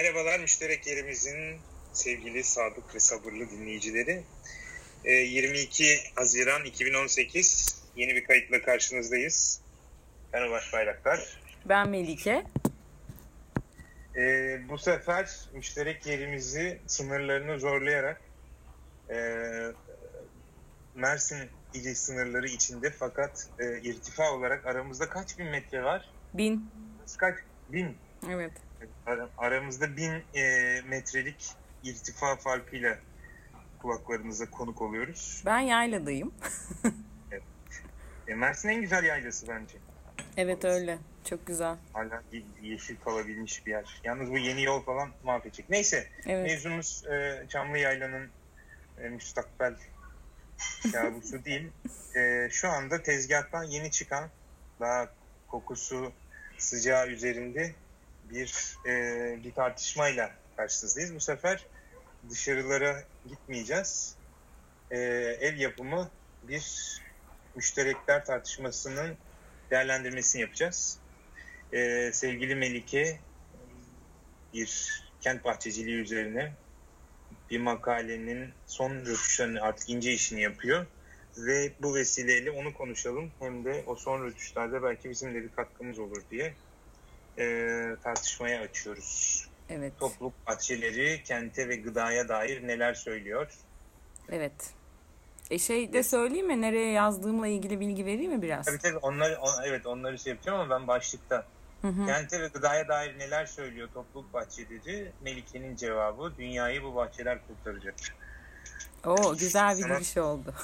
Merhabalar müşterek yerimizin sevgili sadık ve sabırlı dinleyicileri. 22 Haziran 2018 yeni bir kayıtla karşınızdayız. Ben Ulaş Bayraktar. Ben Melike. Ee, bu sefer müşterek yerimizi sınırlarını zorlayarak e, Mersin ili sınırları içinde fakat e, irtifa olarak aramızda kaç bin metre var? Bin. Kaç? Bin. Evet. Aramızda bin e, metrelik irtifa farkıyla kulaklarınıza konuk oluyoruz. Ben yayladayım. evet. E, Mersin en güzel yaylası bence. Evet Orası. öyle. Çok güzel. Hala yeşil kalabilmiş bir yer. Yalnız bu yeni yol falan mahvedecek. Neyse. Evet. Mevzumuz e, Çamlı Yayla'nın e, müstakbel kabusu değil. E, şu anda tezgahtan yeni çıkan daha kokusu sıcağı üzerinde bir e, bir tartışmayla karşınızdayız. Bu sefer dışarılara gitmeyeceğiz. E, ev yapımı bir müşterekler tartışmasının değerlendirmesini yapacağız. E, sevgili Melike bir kent bahçeciliği üzerine bir makalenin son rötuşlarını artık ince işini yapıyor. Ve bu vesileyle onu konuşalım. Hem de o son rötuşlarda belki bizim de bir katkımız olur diye e, tartışmaya açıyoruz. Evet. Topluluk bahçeleri kente ve gıdaya dair neler söylüyor? Evet. E şey de söyleyeyim mi? Nereye yazdığımla ilgili bilgi vereyim mi biraz? Tabii tabii. Onları, on, evet onları şey yapacağım ama ben başlıkta. Hı hı. Kente ve gıdaya dair neler söylüyor topluluk bahçeleri? Melike'nin cevabı dünyayı bu bahçeler kurtaracak. Oo güzel bir giriş oldu.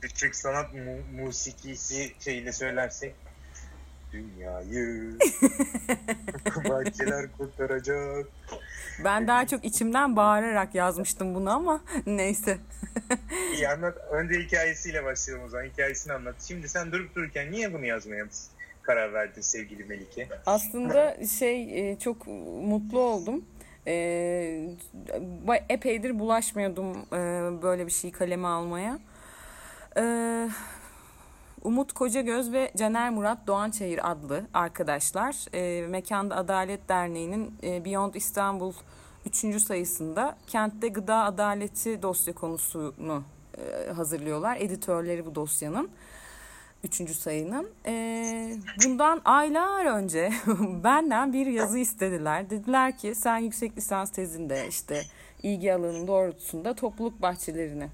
Türk sanat mu- musikisi şeyle söylersek dünyayı bahçeler kurtaracak. Ben daha çok içimden bağırarak yazmıştım bunu ama neyse. İyi anlat. Önce hikayesiyle başlayalım o zaman. Hikayesini anlat. Şimdi sen durup dururken niye bunu yazmaya karar verdin sevgili Melike? Aslında şey e, çok mutlu oldum. E, epeydir bulaşmıyordum e, böyle bir şey kaleme almaya. Umut Kocagöz ve Caner Murat Doğançayır adlı arkadaşlar e, Mekanda Adalet Derneği'nin e, Beyond İstanbul 3. sayısında kentte gıda adaleti dosya konusunu e, hazırlıyorlar. Editörleri bu dosyanın. Üçüncü sayının. E, bundan aylar önce benden bir yazı istediler. Dediler ki sen yüksek lisans tezinde işte ilgi alanın doğrultusunda topluluk bahçelerini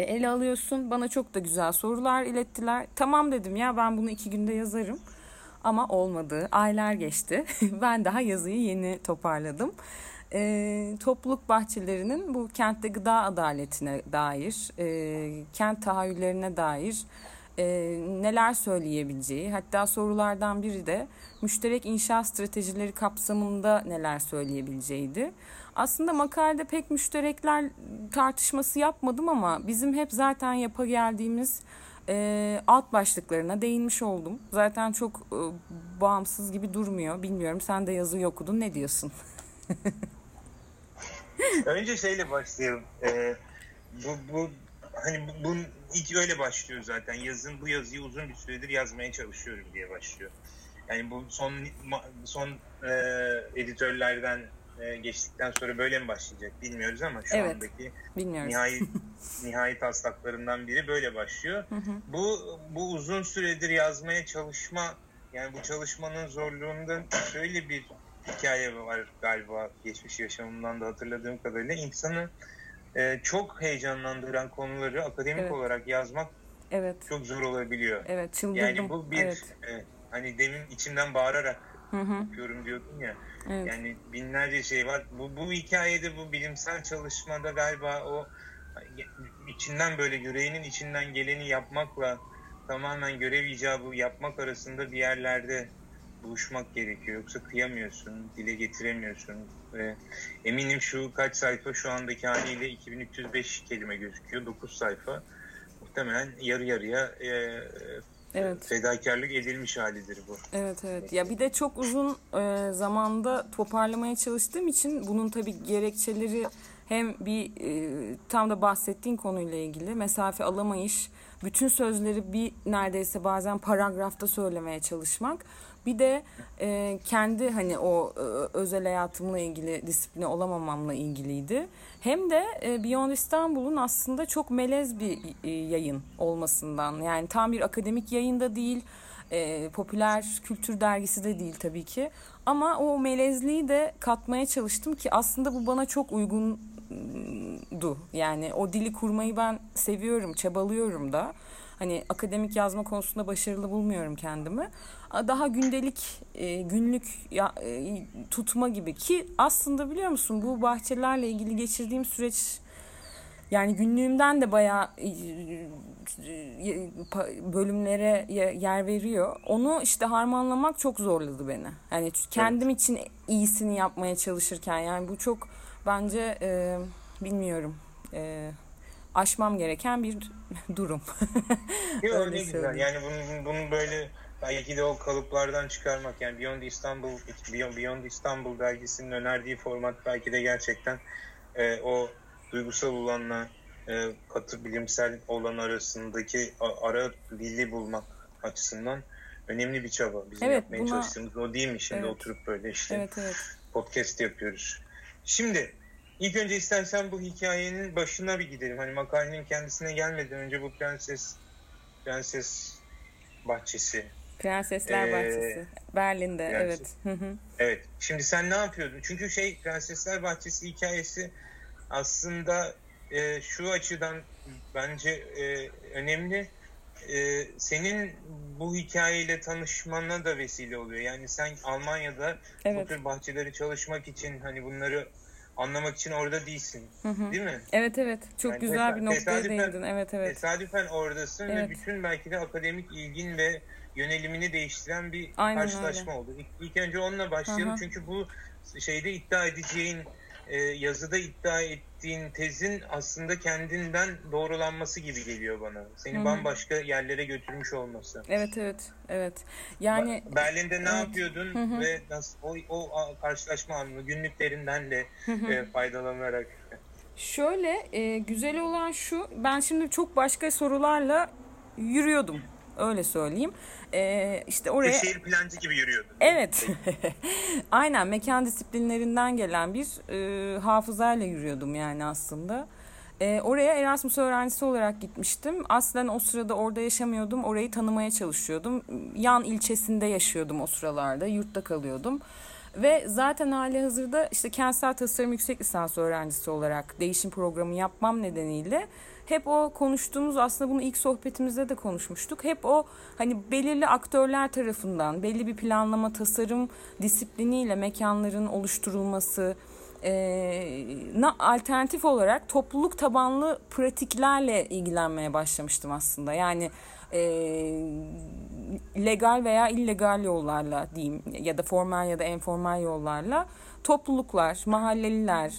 ele alıyorsun. Bana çok da güzel sorular ilettiler. Tamam dedim ya ben bunu iki günde yazarım. Ama olmadı. Aylar geçti. ben daha yazıyı yeni toparladım. E, topluluk bahçelerinin bu kentte gıda adaletine dair, e, kent tahayyüllerine dair e, neler söyleyebileceği, hatta sorulardan biri de müşterek inşaat stratejileri kapsamında neler söyleyebileceğiydi. Aslında makalede pek müşterekler tartışması yapmadım ama bizim hep zaten yapa geldiğimiz e, alt başlıklarına değinmiş oldum. Zaten çok e, bağımsız gibi durmuyor. Bilmiyorum sen de yazıyı okudun ne diyorsun? Önce şeyle başlayalım. Ee, bu, bu hani bu, bunun ilk öyle başlıyor zaten. Yazın bu yazıyı uzun bir süredir yazmaya çalışıyorum diye başlıyor. Yani bu son son e, editörlerden e, geçtikten sonra böyle mi başlayacak bilmiyoruz ama şu evet, andaki bilmiyoruz. nihai nihai taslaklarından biri böyle başlıyor. Hı hı. Bu bu uzun süredir yazmaya çalışma yani bu çalışmanın zorluğunda şöyle bir hikaye var galiba geçmiş yaşamımdan da hatırladığım kadarıyla insanı e, çok heyecanlandıran konuları akademik evet. olarak yazmak evet. çok zor olabiliyor. Evet, çıldırdım. Yani bu bir evet. e, hani demin içimden bağırarak hı hı. yapıyorum diyordun ya. Evet. Yani binlerce şey var. Bu, bu hikayede bu bilimsel çalışmada galiba o içinden böyle yüreğinin içinden geleni yapmakla tamamen görev icabı yapmak arasında bir yerlerde buluşmak gerekiyor. Yoksa kıyamıyorsun, dile getiremiyorsun. Ve eminim şu kaç sayfa şu andaki haliyle 2305 kelime gözüküyor. 9 sayfa. Muhtemelen yarı yarıya e, evet. fedakarlık edilmiş halidir bu. Evet evet. Ya bir de çok uzun e, zamanda toparlamaya çalıştığım için bunun tabii gerekçeleri hem bir e, tam da bahsettiğin konuyla ilgili mesafe alamayış, bütün sözleri bir neredeyse bazen paragrafta söylemeye çalışmak. Bir de e, kendi hani o e, özel hayatımla ilgili disipline olamamamla ilgiliydi. Hem de e, Beyond İstanbul'un aslında çok melez bir e, yayın olmasından. Yani tam bir akademik yayında değil, e, popüler kültür dergisi de değil tabii ki. Ama o melezliği de katmaya çalıştım ki aslında bu bana çok uygundu. Yani o dili kurmayı ben seviyorum, çabalıyorum da. Hani akademik yazma konusunda başarılı bulmuyorum kendimi. Daha gündelik, e, günlük ya, e, tutma gibi ki aslında biliyor musun bu bahçelerle ilgili geçirdiğim süreç yani günlüğümden de bayağı e, bölümlere yer veriyor. Onu işte harmanlamak çok zorladı beni. Yani kendim evet. için iyisini yapmaya çalışırken yani bu çok bence e, bilmiyorum. E, aşmam gereken bir durum. Yok öyle güzel. Yani bunun, bunun böyle belki de o kalıplardan çıkarmak yani Beyond İstanbul Beyond, Beyond İstanbul dergisinin önerdiği format belki de gerçekten e, o duygusal olanla e, katı bilimsel olan arasındaki ara dili bulmak açısından önemli bir çaba. Bizim evet, yapmaya buna... çalıştığımız o değil mi şimdi evet. oturup böyle işte evet, evet. podcast yapıyoruz. Şimdi ilk önce istersen bu hikayenin başına bir gidelim. Hani makalenin kendisine gelmeden önce bu prenses prenses bahçesi. Prensesler ee, Bahçesi. Berlin'de prenses. evet. evet. Şimdi sen ne yapıyordun? Çünkü şey Prensesler Bahçesi hikayesi aslında e, şu açıdan bence e, önemli. E, senin bu hikayeyle tanışmana da vesile oluyor. Yani sen Almanya'da evet. bu tür bahçeleri çalışmak için hani bunları anlamak için orada değilsin. Hı hı. Değil mi? Evet evet. Çok yani güzel bir noktaya değindin. Evet evet. Tesadüfen oradasın evet. ve bütün belki de akademik ilgin ve yönelimini değiştiren bir Aynen karşılaşma öyle. oldu. İlk, ilk önce onunla başlayalım. Hı hı. Çünkü bu şeyde iddia edeceğin e, yazıda iddia ettiğin tezin aslında kendinden doğrulanması gibi geliyor bana. Seni Hı-hı. bambaşka yerlere götürmüş olması. Evet evet evet. Yani Berlin'de ne evet. yapıyordun Hı-hı. ve nasıl o, o karşılaşma anını günlüklerinden de e, faydalanarak Şöyle e, güzel olan şu ben şimdi çok başka sorularla yürüyordum öyle söyleyeyim. Ee, işte oraya... şehir plancı gibi yürüyordun. Evet. Aynen mekan disiplinlerinden gelen bir e, hafızayla yürüyordum yani aslında. E, oraya Erasmus öğrencisi olarak gitmiştim. Aslen o sırada orada yaşamıyordum. Orayı tanımaya çalışıyordum. Yan ilçesinde yaşıyordum o sıralarda. Yurtta kalıyordum. Ve zaten hali hazırda işte kentsel tasarım yüksek lisans öğrencisi olarak değişim programı yapmam nedeniyle hep o konuştuğumuz aslında bunu ilk sohbetimizde de konuşmuştuk. Hep o hani belirli aktörler tarafından belli bir planlama tasarım disipliniyle mekanların oluşturulması na, alternatif olarak topluluk tabanlı pratiklerle ilgilenmeye başlamıştım aslında. Yani e, legal veya illegal yollarla diyeyim ya da formal ya da informal yollarla topluluklar, mahalleliler,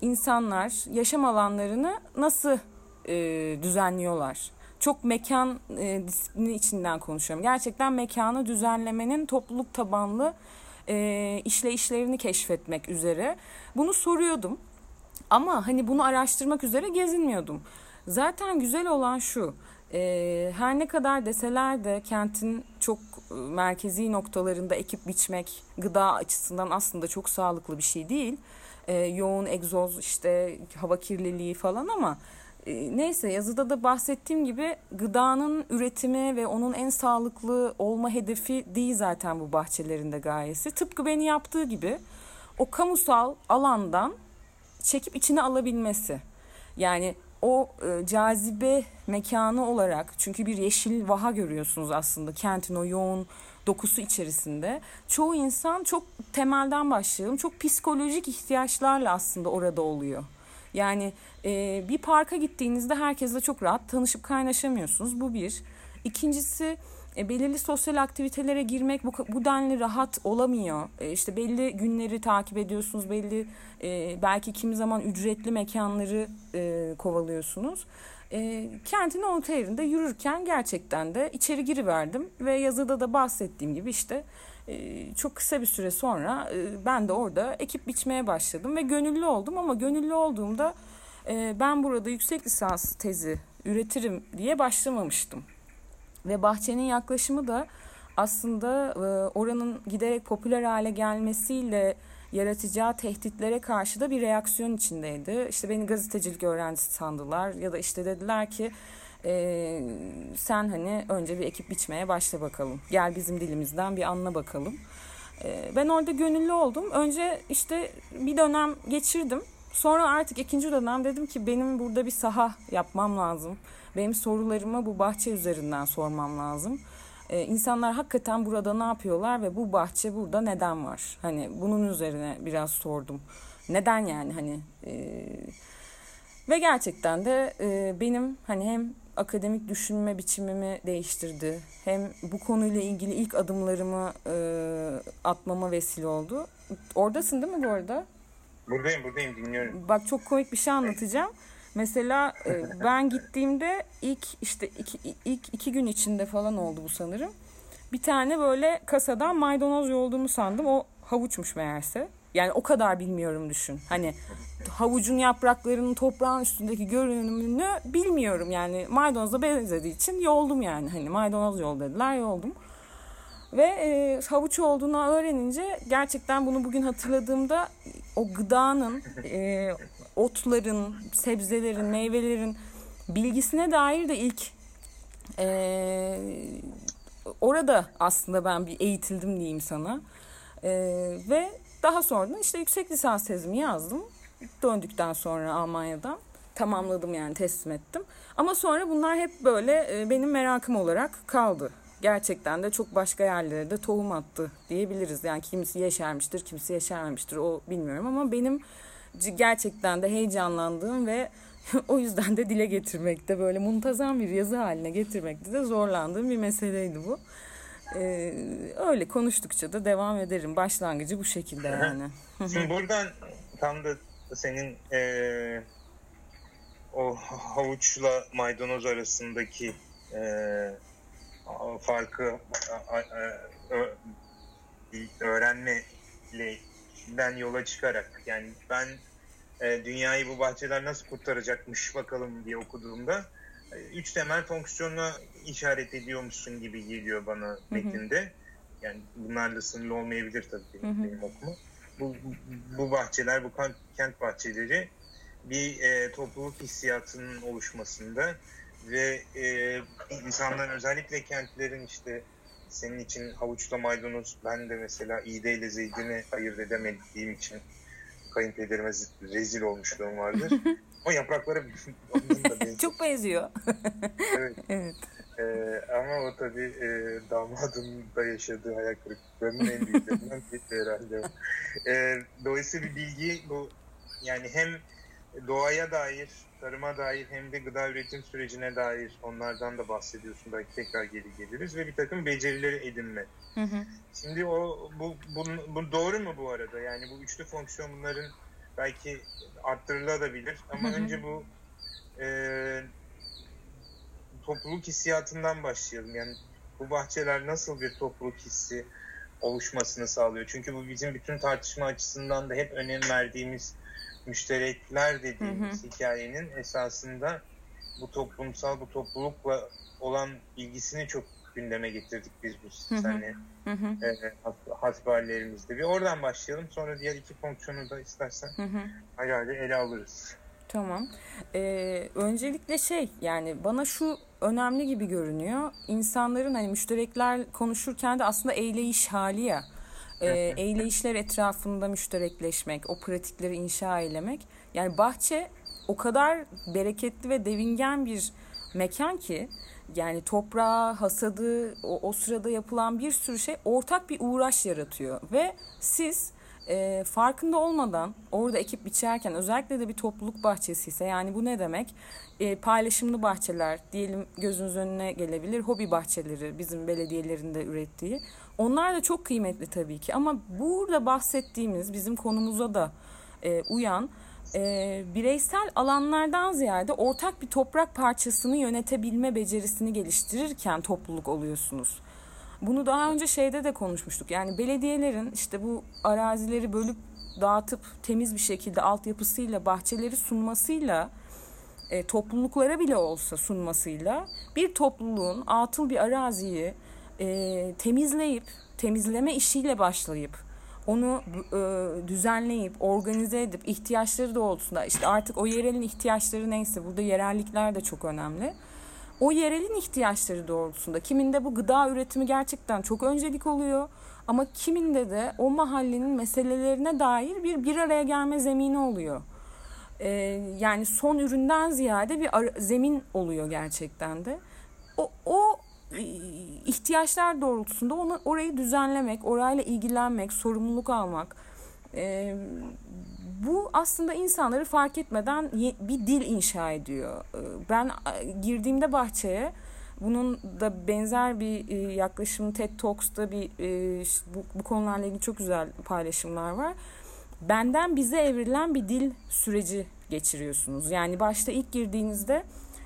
insanlar yaşam alanlarını nasıl e, düzenliyorlar. Çok mekan e, disiplini içinden konuşuyorum. Gerçekten mekanı düzenlemenin topluluk tabanlı e, işleyişlerini keşfetmek üzere. Bunu soruyordum. Ama hani bunu araştırmak üzere gezinmiyordum. Zaten güzel olan şu. E, her ne kadar deseler de kentin çok e, merkezi noktalarında ekip biçmek gıda açısından aslında çok sağlıklı bir şey değil. E, yoğun egzoz işte hava kirliliği falan ama neyse yazıda da bahsettiğim gibi gıdanın üretimi ve onun en sağlıklı olma hedefi değil zaten bu bahçelerinde gayesi. Tıpkı beni yaptığı gibi o kamusal alandan çekip içine alabilmesi. Yani o e, cazibe mekanı olarak çünkü bir yeşil vaha görüyorsunuz aslında kentin o yoğun dokusu içerisinde. Çoğu insan çok temelden başlayalım çok psikolojik ihtiyaçlarla aslında orada oluyor. Yani e, bir parka gittiğinizde herkesle çok rahat tanışıp kaynaşamıyorsunuz. Bu bir. İkincisi e, belirli sosyal aktivitelere girmek bu, bu denli rahat olamıyor. E, işte belli günleri takip ediyorsunuz, belli e, belki kimi zaman ücretli mekanları e, kovalıyorsunuz. E, kentin orta yerinde yürürken gerçekten de içeri giriverdim ve yazıda da bahsettiğim gibi işte çok kısa bir süre sonra e, ben de orada ekip biçmeye başladım ve gönüllü oldum ama gönüllü olduğumda e, ben burada yüksek lisans tezi üretirim diye başlamamıştım. Ve bahçenin yaklaşımı da aslında e, oranın giderek popüler hale gelmesiyle yaratacağı tehditlere karşı da bir reaksiyon içindeydi. İşte beni gazetecilik öğrencisi sandılar ya da işte dediler ki e, sen hani önce bir ekip biçmeye başla bakalım. Gel bizim dilimizden bir anla bakalım. E, ben orada gönüllü oldum. Önce işte bir dönem geçirdim. Sonra artık ikinci dönem dedim ki benim burada bir saha yapmam lazım. Benim sorularımı bu bahçe üzerinden sormam lazım. Ee, insanlar hakikaten burada ne yapıyorlar ve bu bahçe burada neden var? Hani bunun üzerine biraz sordum. Neden yani hani e, ve gerçekten de e, benim hani hem akademik düşünme biçimimi değiştirdi. Hem bu konuyla ilgili ilk adımlarımı e, atmama vesile oldu. Oradasın değil mi bu arada? Buradayım buradayım dinliyorum. Bak çok komik bir şey anlatacağım. Mesela e, ben gittiğimde ilk işte iki, ilk iki gün içinde falan oldu bu sanırım. Bir tane böyle kasadan maydanoz yolduğumu sandım. O havuçmuş meğerse. Yani o kadar bilmiyorum düşün. Hani havucun yapraklarının toprağın üstündeki görünümünü bilmiyorum. Yani maydanozla benzediği için yoldum yani. Hani maydanoz yol dediler yoldum. Ve e, havuç olduğunu öğrenince gerçekten bunu bugün hatırladığımda o gıdanın, e, otların, sebzelerin, meyvelerin bilgisine dair de ilk e, orada aslında ben bir eğitildim diyeyim sana. E, ve daha sonra işte yüksek lisans tezimi yazdım. Döndükten sonra Almanya'dan tamamladım yani teslim ettim. Ama sonra bunlar hep böyle e, benim merakım olarak kaldı. Gerçekten de çok başka yerlere de tohum attı diyebiliriz. Yani kimisi yeşermiştir, kimisi yeşermemiştir o bilmiyorum ama benim gerçekten de heyecanlandığım ve o yüzden de dile getirmekte böyle muntazam bir yazı haline getirmekte de zorlandığım bir meseleydi bu. Ee, öyle konuştukça da devam ederim. Başlangıcı bu şekilde yani. Şimdi buradan tam da senin e, o havuçla maydanoz arasındaki e, farkı öğrenmeden yola çıkarak yani ben e, dünyayı bu bahçeler nasıl kurtaracakmış bakalım diye okuduğumda e, üç temel fonksiyona işaret ediyormuşsun gibi geliyor bana metinde. Yani bunlarla sınırlı olmayabilir tabii benim, benim okuma. Bu, bu bahçeler, bu kent bahçeleri bir e, topluluk hissiyatının oluşmasında ve e, insanların özellikle kentlerin işte senin için havuçla maydanoz ben de mesela iğdeyle zeytini ayırt edemediğim için kayınpederime rezil olmuşluğum vardır. o yaprakları Çok benziyor. evet. evet. Ee, ama o tabii e, damadın da yaşadığı hayal kırıklıklarının en büyüklerinden biri herhalde. E, dolayısıyla bir bilgi bu yani hem doğaya dair, tarıma dair hem de gıda üretim sürecine dair onlardan da bahsediyorsun. Belki tekrar geri geliriz ve bir takım becerileri edinme. Hı hı. Şimdi o bu, bu, bu doğru mu bu arada? Yani bu üçlü fonksiyon bunların belki arttırılabilir ama hı hı. önce bu e, topluluk hissiyatından başlayalım. Yani bu bahçeler nasıl bir topluluk hissi oluşmasını sağlıyor? Çünkü bu bizim bütün tartışma açısından da hep önem verdiğimiz müşterekler dediğimiz hı hı. hikayenin esasında bu toplumsal, bu toplulukla olan ilgisini çok gündeme getirdik biz bu seninle e, hasbihalerimizde. Bir oradan başlayalım. Sonra diğer iki fonksiyonu da istersen hı hı. ele alırız. Tamam. Ee, öncelikle şey yani bana şu önemli gibi görünüyor. İnsanların hani müşterekler konuşurken de aslında eyleyiş hali ya e, eyleyişler etrafında müşterekleşmek, o pratikleri inşa eylemek. Yani bahçe o kadar bereketli ve devingen bir mekan ki yani toprağı, hasadı, o, o sırada yapılan bir sürü şey ortak bir uğraş yaratıyor ve siz e, farkında olmadan orada ekip biçerken özellikle de bir topluluk bahçesi ise yani bu ne demek? E, paylaşımlı bahçeler diyelim gözünüz önüne gelebilir. Hobi bahçeleri bizim belediyelerin de ürettiği. Onlar da çok kıymetli tabii ki ama burada bahsettiğimiz bizim konumuza da e, uyan e, bireysel alanlardan ziyade ortak bir toprak parçasını yönetebilme becerisini geliştirirken topluluk oluyorsunuz. Bunu daha önce şeyde de konuşmuştuk. Yani belediyelerin işte bu arazileri bölüp dağıtıp temiz bir şekilde altyapısıyla bahçeleri sunmasıyla e, topluluklara bile olsa sunmasıyla bir topluluğun atıl bir araziyi e, temizleyip temizleme işiyle başlayıp onu e, düzenleyip organize edip ihtiyaçları doğrultusunda işte artık o yerelin ihtiyaçları neyse burada yerellikler de çok önemli. O yerelin ihtiyaçları doğrultusunda kiminde bu gıda üretimi gerçekten çok öncelik oluyor ama kiminde de o mahallenin meselelerine dair bir bir araya gelme zemini oluyor. Ee, yani son üründen ziyade bir ara, zemin oluyor gerçekten de. O, o ihtiyaçlar doğrultusunda onu orayı düzenlemek, orayla ilgilenmek, sorumluluk almak. E, bu aslında insanları fark etmeden bir dil inşa ediyor. E, ben girdiğimde bahçeye bunun da benzer bir yaklaşım TED Talks'ta bir bu, bu konularla ilgili çok güzel paylaşımlar var. Benden bize evrilen bir dil süreci geçiriyorsunuz. Yani başta ilk girdiğinizde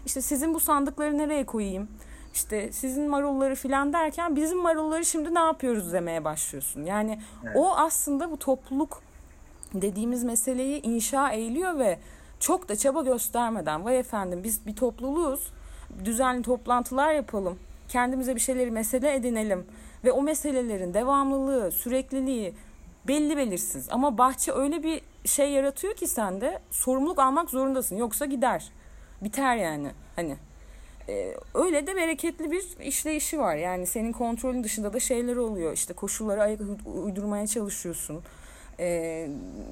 işte sizin bu sandıkları nereye koyayım? İşte sizin marulları filan derken bizim marulları şimdi ne yapıyoruz demeye başlıyorsun. Yani evet. o aslında bu topluluk dediğimiz meseleyi inşa eğiliyor ve çok da çaba göstermeden vay efendim biz bir topluluğuz düzenli toplantılar yapalım kendimize bir şeyleri mesele edinelim ve o meselelerin devamlılığı sürekliliği belli belirsiz ama bahçe öyle bir şey yaratıyor ki sende sorumluluk almak zorundasın yoksa gider biter yani hani ee, öyle de bereketli bir işleyişi var. Yani senin kontrolün dışında da şeyler oluyor. İşte koşulları ayak uydurmaya çalışıyorsun. E,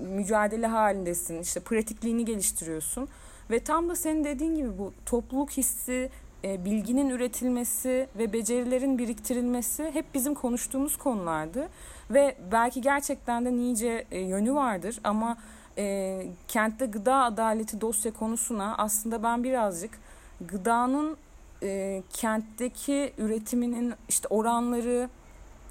mücadele halindesin. İşte pratikliğini geliştiriyorsun. Ve tam da senin dediğin gibi bu topluluk hissi, e, bilginin üretilmesi ve becerilerin biriktirilmesi hep bizim konuştuğumuz konulardı. Ve belki gerçekten de nice e, yönü vardır ama e, kentte gıda adaleti dosya konusuna aslında ben birazcık gıdanın e, kentteki üretiminin işte oranları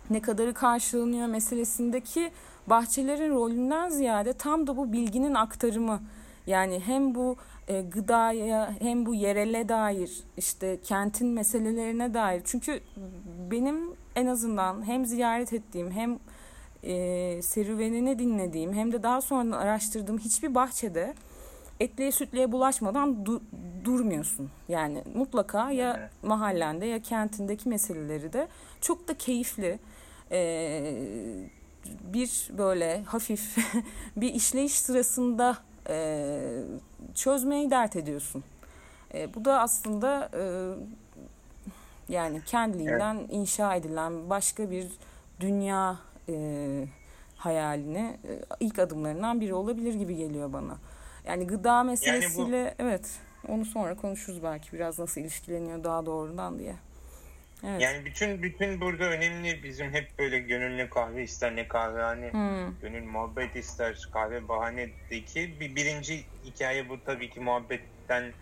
ne kadarı karşılanıyor meselesindeki bahçelerin rolünden ziyade tam da bu bilginin aktarımı. Yani hem bu e, gıdaya hem bu yerele dair işte kentin meselelerine dair. Çünkü benim en azından hem ziyaret ettiğim hem e, serüvenini dinlediğim hem de daha sonra araştırdığım hiçbir bahçede etliye sütlüye bulaşmadan du- durmuyorsun. Yani mutlaka ya evet. mahallende ya kentindeki meseleleri de çok da keyifli e, bir böyle hafif bir işleyiş sırasında e, çözmeyi dert ediyorsun. E, bu da aslında e, yani kendiliğinden evet. inşa edilen başka bir dünya e, hayalini ilk adımlarından biri olabilir gibi geliyor bana. Yani gıda meselesiyle yani bu... evet onu sonra konuşuruz belki biraz nasıl ilişkileniyor daha doğrudan diye. Evet. Yani bütün bütün burada önemli bizim hep böyle gönül kahve ister ne kahvehane hmm. gönül muhabbet ister kahve bahanedeki bir birinci hikaye bu tabii ki muhabbetten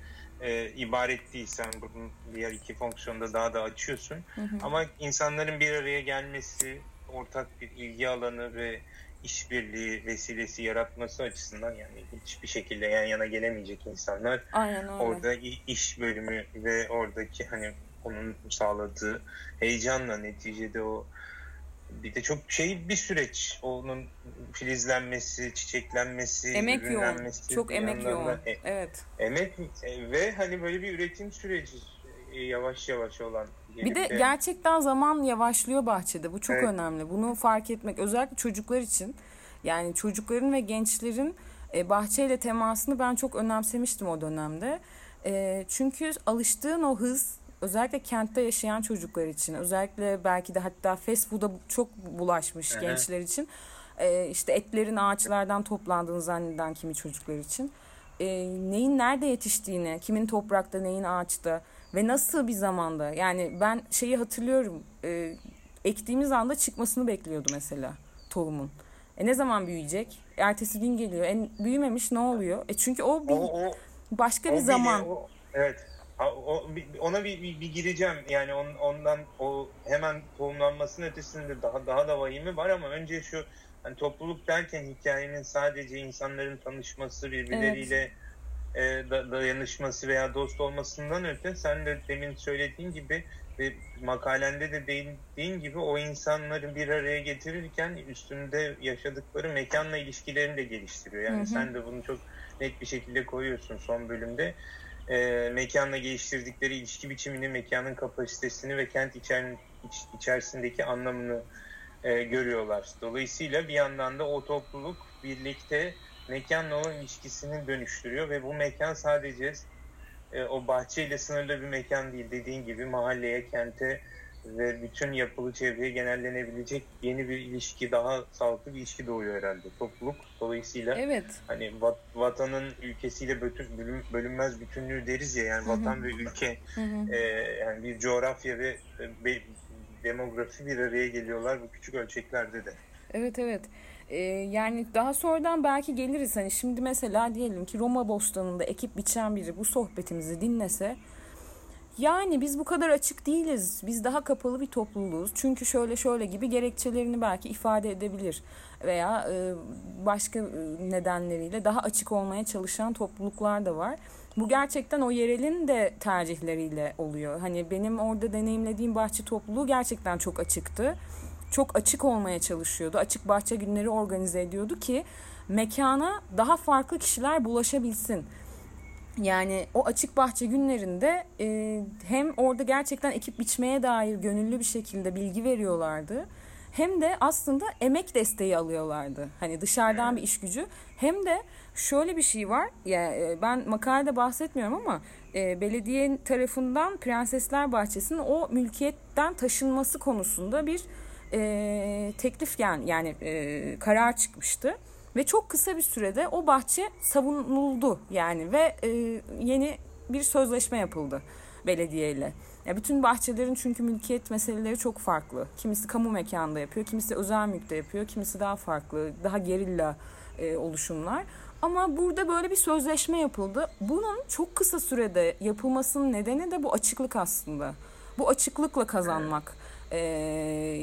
e, ibaret değil sen bunun diğer iki fonksiyonda daha da açıyorsun hı ama insanların bir araya gelmesi ortak bir ilgi alanı ve işbirliği vesilesi yaratması açısından yani hiçbir şekilde yan yana gelemeyecek insanlar Aynen orada iş bölümü ve oradaki hani onun sağladığı heyecanla neticede o bir de çok şey bir süreç onun filizlenmesi, çiçeklenmesi, emek yoğun. Çok emek yoğun. E, evet. Emek e, ve hani böyle bir üretim süreci e, yavaş yavaş olan bir de gerçekten zaman yavaşlıyor bahçede. Bu çok evet. önemli. Bunu fark etmek özellikle çocuklar için. Yani çocukların ve gençlerin e, bahçeyle temasını ben çok önemsemiştim o dönemde. E, çünkü alıştığın o hız özellikle kentte yaşayan çocuklar için özellikle belki de hatta fast food'a çok bulaşmış Hı-hı. gençler için e, işte etlerin ağaçlardan toplandığını zanneden kimi çocuklar için neyin nerede yetiştiğini kimin toprakta neyin ağaçta ve nasıl bir zamanda yani ben şeyi hatırlıyorum e, ektiğimiz anda çıkmasını bekliyordu mesela tohumun. E ne zaman büyüyecek? Ertesi gün geliyor. E büyümemiş ne oluyor? E çünkü o bir o, o, başka bir o zaman. Bile, o, evet. O, ona bir, bir, bir gireceğim. Yani on, ondan o hemen tohumlanmasının ötesinde daha daha da vahimi var ama önce şu hani topluluk derken hikayenin sadece insanların tanışması birbirleriyle evet e, dayanışması veya dost olmasından öte sen de demin söylediğin gibi ve makalende de değindiğin gibi o insanları bir araya getirirken üstünde yaşadıkları mekanla ilişkilerini de geliştiriyor. Yani hı hı. sen de bunu çok net bir şekilde koyuyorsun son bölümde. E, mekanla geliştirdikleri ilişki biçimini, mekanın kapasitesini ve kent içer, iç, içerisindeki anlamını e, görüyorlar. Dolayısıyla bir yandan da o topluluk birlikte mekanla olan ilişkisini dönüştürüyor ve bu mekan sadece e, o bahçeyle sınırlı bir mekan değil. Dediğin gibi mahalleye, kente ve bütün yapılı çevreye genellenebilecek yeni bir ilişki, daha sağlıklı bir ilişki doğuyor herhalde. Topluluk dolayısıyla evet. hani vat, vatanın ülkesiyle bütün, bölün, bölünmez bütünlüğü deriz ya yani Hı-hı. vatan ve ülke e, yani bir coğrafya ve e, demografi bir araya geliyorlar bu küçük ölçeklerde de. Evet evet. Ee, yani daha sonradan belki geliriz. Hani şimdi mesela diyelim ki Roma Bostanı'nda ekip biçen biri bu sohbetimizi dinlese yani biz bu kadar açık değiliz. Biz daha kapalı bir topluluğuz. Çünkü şöyle şöyle gibi gerekçelerini belki ifade edebilir veya e, başka e, nedenleriyle daha açık olmaya çalışan topluluklar da var. Bu gerçekten o yerelin de tercihleriyle oluyor. Hani benim orada deneyimlediğim bahçe topluluğu gerçekten çok açıktı. Çok açık olmaya çalışıyordu. Açık bahçe günleri organize ediyordu ki mekana daha farklı kişiler bulaşabilsin. Yani o açık bahçe günlerinde e, hem orada gerçekten ekip biçmeye dair gönüllü bir şekilde bilgi veriyorlardı. Hem de aslında emek desteği alıyorlardı. Hani dışarıdan bir iş gücü. Hem de şöyle bir şey var. Ya yani ben makalede bahsetmiyorum ama e, belediye tarafından Prensesler Bahçesi'nin o mülkiyetten taşınması konusunda bir e, teklif yani yani e, karar çıkmıştı. Ve çok kısa bir sürede o bahçe savunuldu yani ve e, yeni bir sözleşme yapıldı belediyeyle. Ya bütün bahçelerin çünkü mülkiyet meseleleri çok farklı. Kimisi kamu mekanda yapıyor, kimisi özel mülkte yapıyor, kimisi daha farklı, daha gerilla e, oluşumlar. Ama burada böyle bir sözleşme yapıldı. Bunun çok kısa sürede yapılmasının nedeni de bu açıklık aslında. Bu açıklıkla kazanmak. Ee,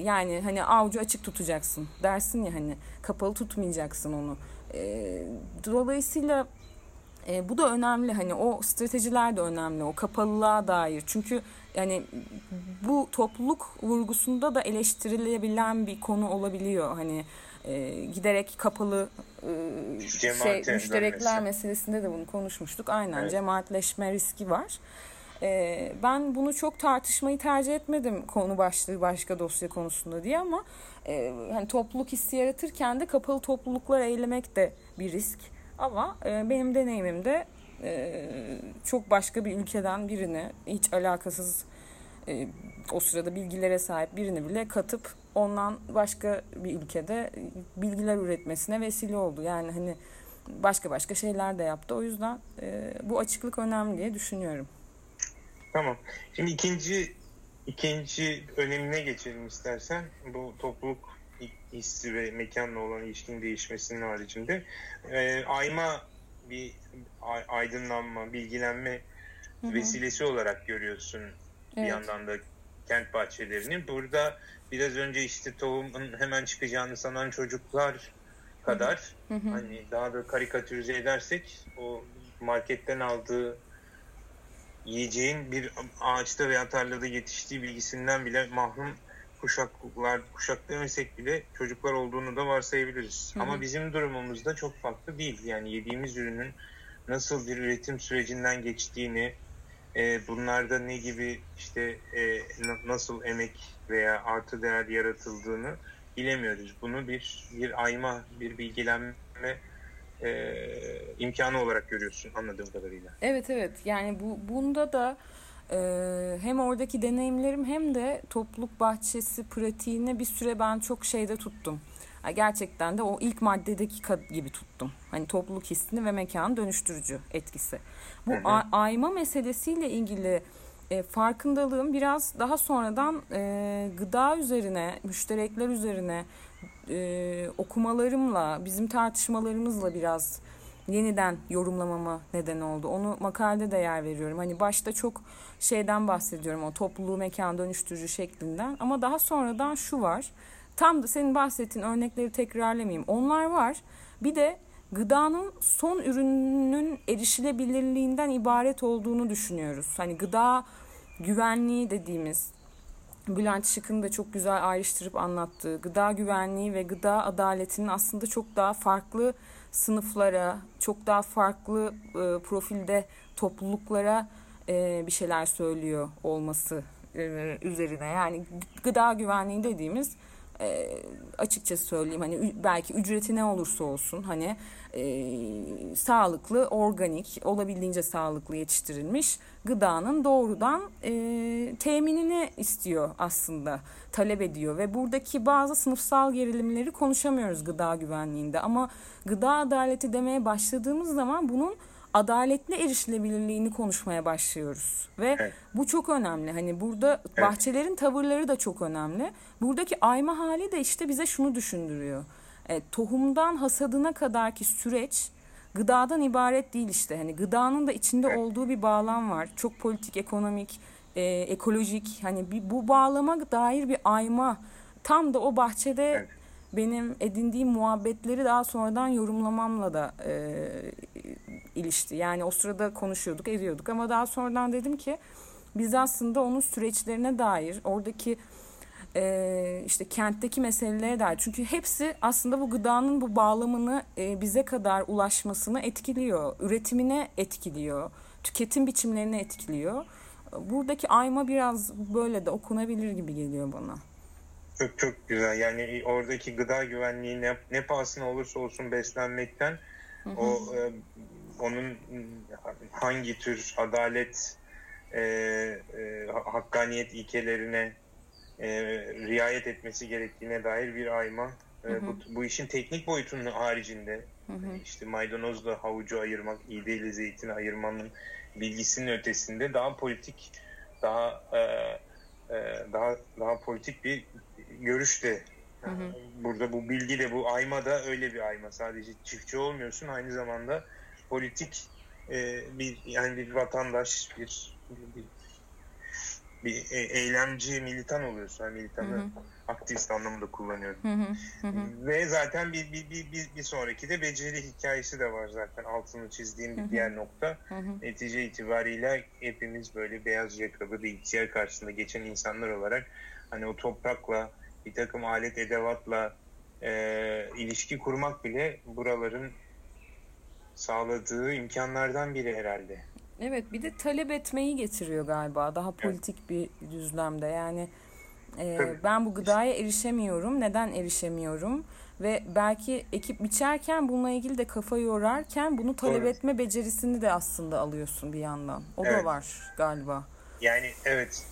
yani hani avucu açık tutacaksın dersin ya hani kapalı tutmayacaksın onu. Ee, dolayısıyla e, bu da önemli hani o stratejiler de önemli o kapalılığa dair çünkü yani bu topluluk vurgusunda da eleştirilebilen bir konu olabiliyor hani e, giderek kapalı e, şey müşterekler meselesinde de bunu konuşmuştuk aynen evet. cemaatleşme riski var. E, ben bunu çok tartışmayı tercih etmedim konu başlığı başka dosya konusunda diye ama e, hani topluluk hissi yaratırken de kapalı topluluklar eylemek de bir risk. Ama e, benim deneyimimde e, çok başka bir ülkeden birini hiç alakasız e, o sırada bilgilere sahip birini bile katıp ondan başka bir ülkede bilgiler üretmesine vesile oldu. Yani hani başka başka şeyler de yaptı. O yüzden e, bu açıklık önemli diye düşünüyorum. Tamam. Şimdi ikinci ikinci önemine geçelim istersen. Bu topluluk hissi ve mekanla olan ilişkinin değişmesinin haricinde. E, ayma bir aydınlanma, bilgilenme Hı-hı. vesilesi olarak görüyorsun evet. bir yandan da kent bahçelerini. Burada biraz önce işte tohumun hemen çıkacağını sanan çocuklar kadar hı hı. hani daha da karikatürize edersek o marketten aldığı yiyeceğin bir ağaçta veya tarlada yetiştiği bilgisinden bile mahrum kuşaklar, kuşak demesek bile çocuklar olduğunu da varsayabiliriz. Hı hı. Ama bizim durumumuzda çok farklı değil. Yani yediğimiz ürünün nasıl bir üretim sürecinden geçtiğini, e, bunlarda ne gibi işte e, nasıl emek veya artı değer yaratıldığını bilemiyoruz. Bunu bir bir ayma, bir bilgilenme e, imkanı olarak görüyorsun anladığım kadarıyla. Evet evet yani bu bunda da e, hem oradaki deneyimlerim hem de topluluk bahçesi pratiğine bir süre ben çok şeyde tuttum. Gerçekten de o ilk maddedeki gibi tuttum. Hani topluluk hissini ve mekanın dönüştürücü etkisi. Bu hı hı. ayma meselesiyle ilgili e, farkındalığım biraz daha sonradan e, gıda üzerine, müşterekler üzerine e, okumalarımla, bizim tartışmalarımızla biraz yeniden yorumlamama neden oldu. Onu makalede de yer veriyorum. Hani başta çok şeyden bahsediyorum o topluluğu mekan dönüştürücü şeklinden ama daha sonradan şu var. Tam da senin bahsettiğin örnekleri tekrarlamayayım. Onlar var. Bir de gıdanın son ürününün erişilebilirliğinden ibaret olduğunu düşünüyoruz. Hani gıda güvenliği dediğimiz Bülent Şık'ın da çok güzel ayrıştırıp anlattığı gıda güvenliği ve gıda adaletinin aslında çok daha farklı sınıflara, çok daha farklı e, profilde topluluklara e, bir şeyler söylüyor olması üzerine. Yani gıda güvenliği dediğimiz e, açıkçası söyleyeyim. Hani belki ücreti ne olursa olsun hani e, sağlıklı, organik, olabildiğince sağlıklı yetiştirilmiş gıdanın doğrudan e, teminini istiyor aslında, talep ediyor. Ve buradaki bazı sınıfsal gerilimleri konuşamıyoruz gıda güvenliğinde. Ama gıda adaleti demeye başladığımız zaman bunun adaletli erişilebilirliğini konuşmaya başlıyoruz. Ve evet. bu çok önemli. Hani burada evet. bahçelerin tavırları da çok önemli. Buradaki ayma hali de işte bize şunu düşündürüyor. E, tohumdan hasadına kadarki süreç gıdadan ibaret değil işte. Hani gıdanın da içinde evet. olduğu bir bağlam var. Çok politik, ekonomik, e, ekolojik. Hani bir, bu bağlama dair bir ayma. Tam da o bahçede evet. benim edindiğim muhabbetleri daha sonradan yorumlamamla da e, ilişti. Yani o sırada konuşuyorduk, ediyorduk ama daha sonradan dedim ki biz aslında onun süreçlerine dair oradaki e, işte kentteki meselelere dair çünkü hepsi aslında bu gıdanın bu bağlamını e, bize kadar ulaşmasını etkiliyor, üretimine etkiliyor, tüketim biçimlerini etkiliyor. Buradaki ayma biraz böyle de okunabilir gibi geliyor bana. Çok çok güzel. Yani oradaki gıda güvenliği ne, ne pahasına olursa olsun beslenmekten hı hı. o e, onun hangi tür adalet, e, e, hakkaniyet ilkelerine e, riayet etmesi gerektiğine dair bir ayma. E, hı hı. Bu, bu işin teknik boyutunun haricinde hı hı. işte maydanozla havucu ayırmak, iğde ile zeytini ayırmanın bilgisinin ötesinde daha politik, daha e, e, daha daha politik bir görüş de Hı hı. Burada bu bilgi de bu ayma da öyle bir ayma. Sadece çiftçi olmuyorsun aynı zamanda politik e, bir yani bir vatandaş bir bir, bir e, eylemci militan oluyorsun. Yani militanı hı hı. aktivist anlamında kullanıyorum. Hı hı, hı. Ve zaten bir, bir, bir, bir, bir sonraki de beceri hikayesi de var zaten altını çizdiğim bir diğer nokta. Hı hı. Netice itibariyle hepimiz böyle beyaz yakalı bir ihtiyar karşısında geçen insanlar olarak hani o toprakla bir takım alet edevatla e, ilişki kurmak bile buraların sağladığı imkanlardan biri herhalde. Evet bir de talep etmeyi getiriyor galiba daha politik evet. bir düzlemde yani e, ben bu gıdaya erişemiyorum neden erişemiyorum ve belki ekip biçerken bununla ilgili de kafa yorarken bunu talep Doğru. etme becerisini de aslında alıyorsun bir yandan o evet. da var galiba. Yani evet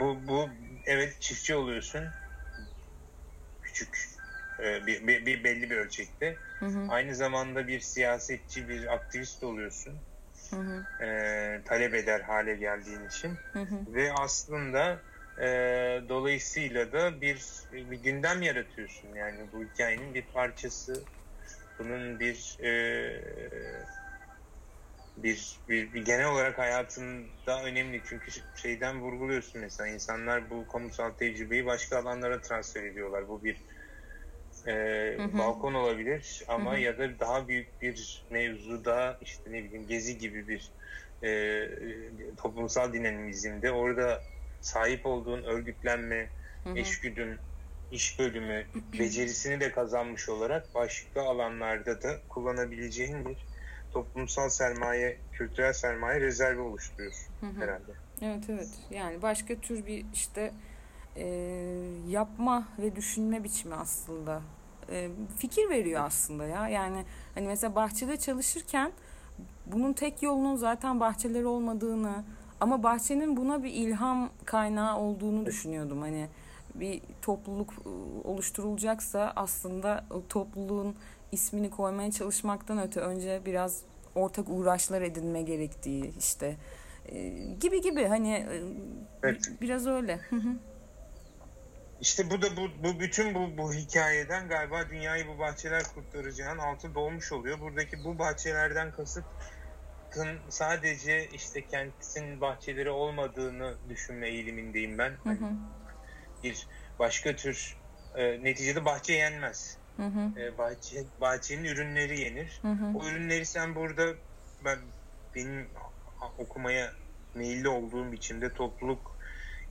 bu, bu evet çiftçi oluyorsun küçük e, bir, bir, bir belli bir ölçekte. Hı hı. Aynı zamanda bir siyasetçi, bir aktivist oluyorsun. Hı hı. E, talep eder hale geldiğin için. Hı hı. Ve aslında e, dolayısıyla da bir, bir gündem yaratıyorsun. Yani bu hikayenin bir parçası. Bunun bir e, bir, bir, bir genel olarak hayatında önemli çünkü şeyden vurguluyorsun mesela insanlar bu kamusal tecrübeyi başka alanlara transfer ediyorlar. Bu bir e, hı hı. balkon olabilir ama hı hı. ya da daha büyük bir mevzuda işte ne bileyim gezi gibi bir e, toplumsal dinamizmde orada sahip olduğun örgütlenme, hı hı. eşgüdüm, iş bölümü, becerisini de kazanmış olarak başka alanlarda da kullanabileceğin bir toplumsal sermaye, kültürel sermaye rezervi oluşturuyor hı hı. herhalde. Evet evet. Yani başka tür bir işte e, yapma ve düşünme biçimi aslında e, fikir veriyor aslında ya. Yani hani mesela bahçede çalışırken bunun tek yolunun zaten bahçeleri olmadığını ama bahçenin buna bir ilham kaynağı olduğunu düşünüyordum. Hani bir topluluk e, oluşturulacaksa aslında o topluluğun ismini koymaya çalışmaktan öte önce biraz ortak uğraşlar edinme gerektiği işte e, gibi gibi hani evet. biraz öyle. İşte bu da bu, bu bütün bu, bu hikayeden galiba dünyayı bu bahçeler kurtaracağın altı dolmuş oluyor. Buradaki bu bahçelerden kasıt sadece işte kentin bahçeleri olmadığını düşünme eğilimindeyim ben. Hı hı. Bir başka tür e, neticede bahçe yenmez. Hı hı. E, bahçe bahçenin ürünleri yenir. Hı hı. O ürünleri sen burada ben benim okumaya meyilli olduğum biçimde topluluk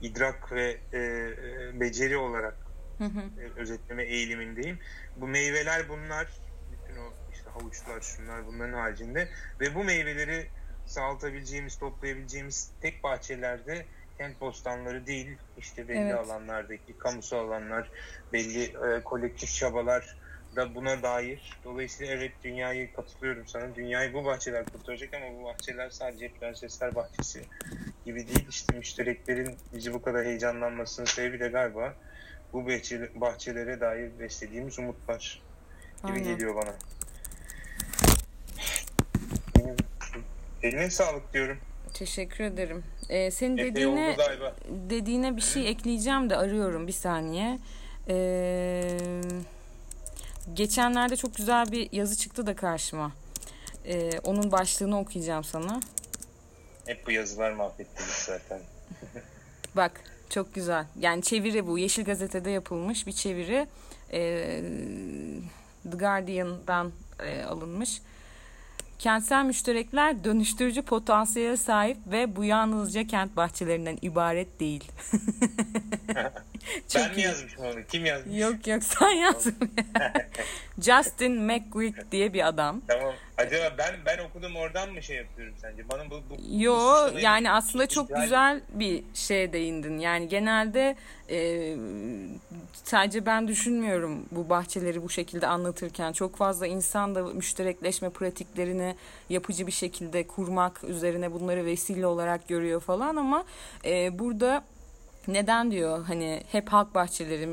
idrak ve e, e, beceri olarak hı hı. E, özetleme eğilimindeyim. Bu meyveler bunlar, bütün o işte havuçlar, şunlar bunların haricinde ve bu meyveleri sağlatabileceğimiz, toplayabileceğimiz tek bahçelerde kent bostanları değil işte belli evet. alanlardaki kamusal alanlar belli e, kolektif çabalar da buna dair. Dolayısıyla evet dünyayı katılıyorum sana. Dünyayı bu bahçeler kurtaracak ama bu bahçeler sadece prensesler bahçesi gibi değil. İşte müştereklerin bizi bu kadar heyecanlanmasının sebebi de galiba bu bahçelere dair beslediğimiz umutlar gibi Aynen. geliyor bana. Eline sağlık diyorum. Teşekkür ederim. Ee, senin Epey dediğine dediğine bir şey ekleyeceğim de arıyorum bir saniye. Ee, geçenlerde çok güzel bir yazı çıktı da karşıma. Ee, onun başlığını okuyacağım sana. Hep bu yazılar mahvettiniz zaten. Bak çok güzel. Yani çeviri bu. Yeşil Gazete'de yapılmış bir çeviri. Ee, The Guardian'dan e, alınmış. Kentsel müşterekler dönüştürücü potansiyele sahip ve bu yalnızca kent bahçelerinden ibaret değil. ben mi yazmışım onu? Kim yazmış? Yok yok sen yazdın. Justin McQuick diye bir adam. Tamam. Acaba ben ben okudum oradan mı şey yapıyorum sence? Bana bu, bu Yo bu yani aslında çok güzel. güzel bir şeye değindin. Yani genelde e, sadece ben düşünmüyorum bu bahçeleri bu şekilde anlatırken. Çok fazla insan da müşterekleşme pratiklerini yapıcı bir şekilde kurmak üzerine bunları vesile olarak görüyor falan ama e, burada neden diyor hani hep halk bahçeleri,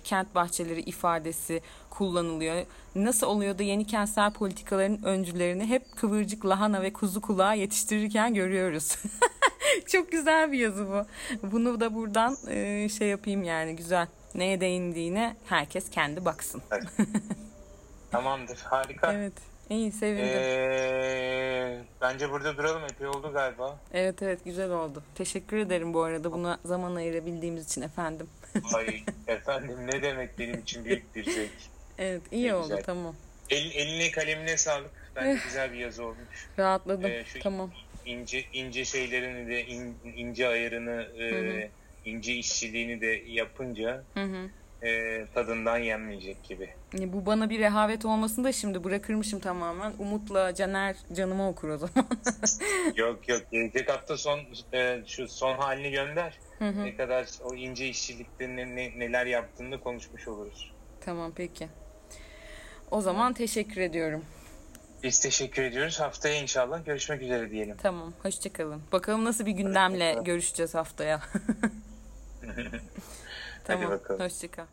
kent bahçeleri ifadesi kullanılıyor. Nasıl oluyor da yeni kentsel politikaların öncülerini hep kıvırcık lahana ve kuzu kulağı yetiştirirken görüyoruz. Çok güzel bir yazı bu. Bunu da buradan e, şey yapayım yani güzel. Neye değindiğine herkes kendi baksın. Tamamdır. Harika. Evet. İyi sevindim. Ee, bence burada duralım. Epey oldu galiba. Evet evet güzel oldu. Teşekkür ederim bu arada buna zaman ayırabildiğimiz için efendim. Ay efendim ne demek benim için büyük bir zevk. Evet iyi ne oldu güzel. tamam. El, eline kalemine sağlık. Bence güzel bir yazı olmuş. Rahatladım ee, şu tamam. ince ince şeylerini de in, ince ayarını e, ince işçiliğini de yapınca hı hı e, tadından yenmeyecek gibi. E, bu bana bir rehavet olmasın da şimdi bırakırmışım tamamen. Umut'la Caner canıma okur o zaman. yok yok gelecek hafta son e, şu son halini gönder. Hı hı. Ne kadar o ince işçilikte ne, ne, neler yaptığını konuşmuş oluruz. Tamam peki. O zaman teşekkür ediyorum. Biz teşekkür ediyoruz. Haftaya inşallah görüşmek üzere diyelim. Tamam. Hoşçakalın. Bakalım nasıl bir gündemle görüşeceğiz haftaya. tamam. Hadi bakalım. Hoşçakal.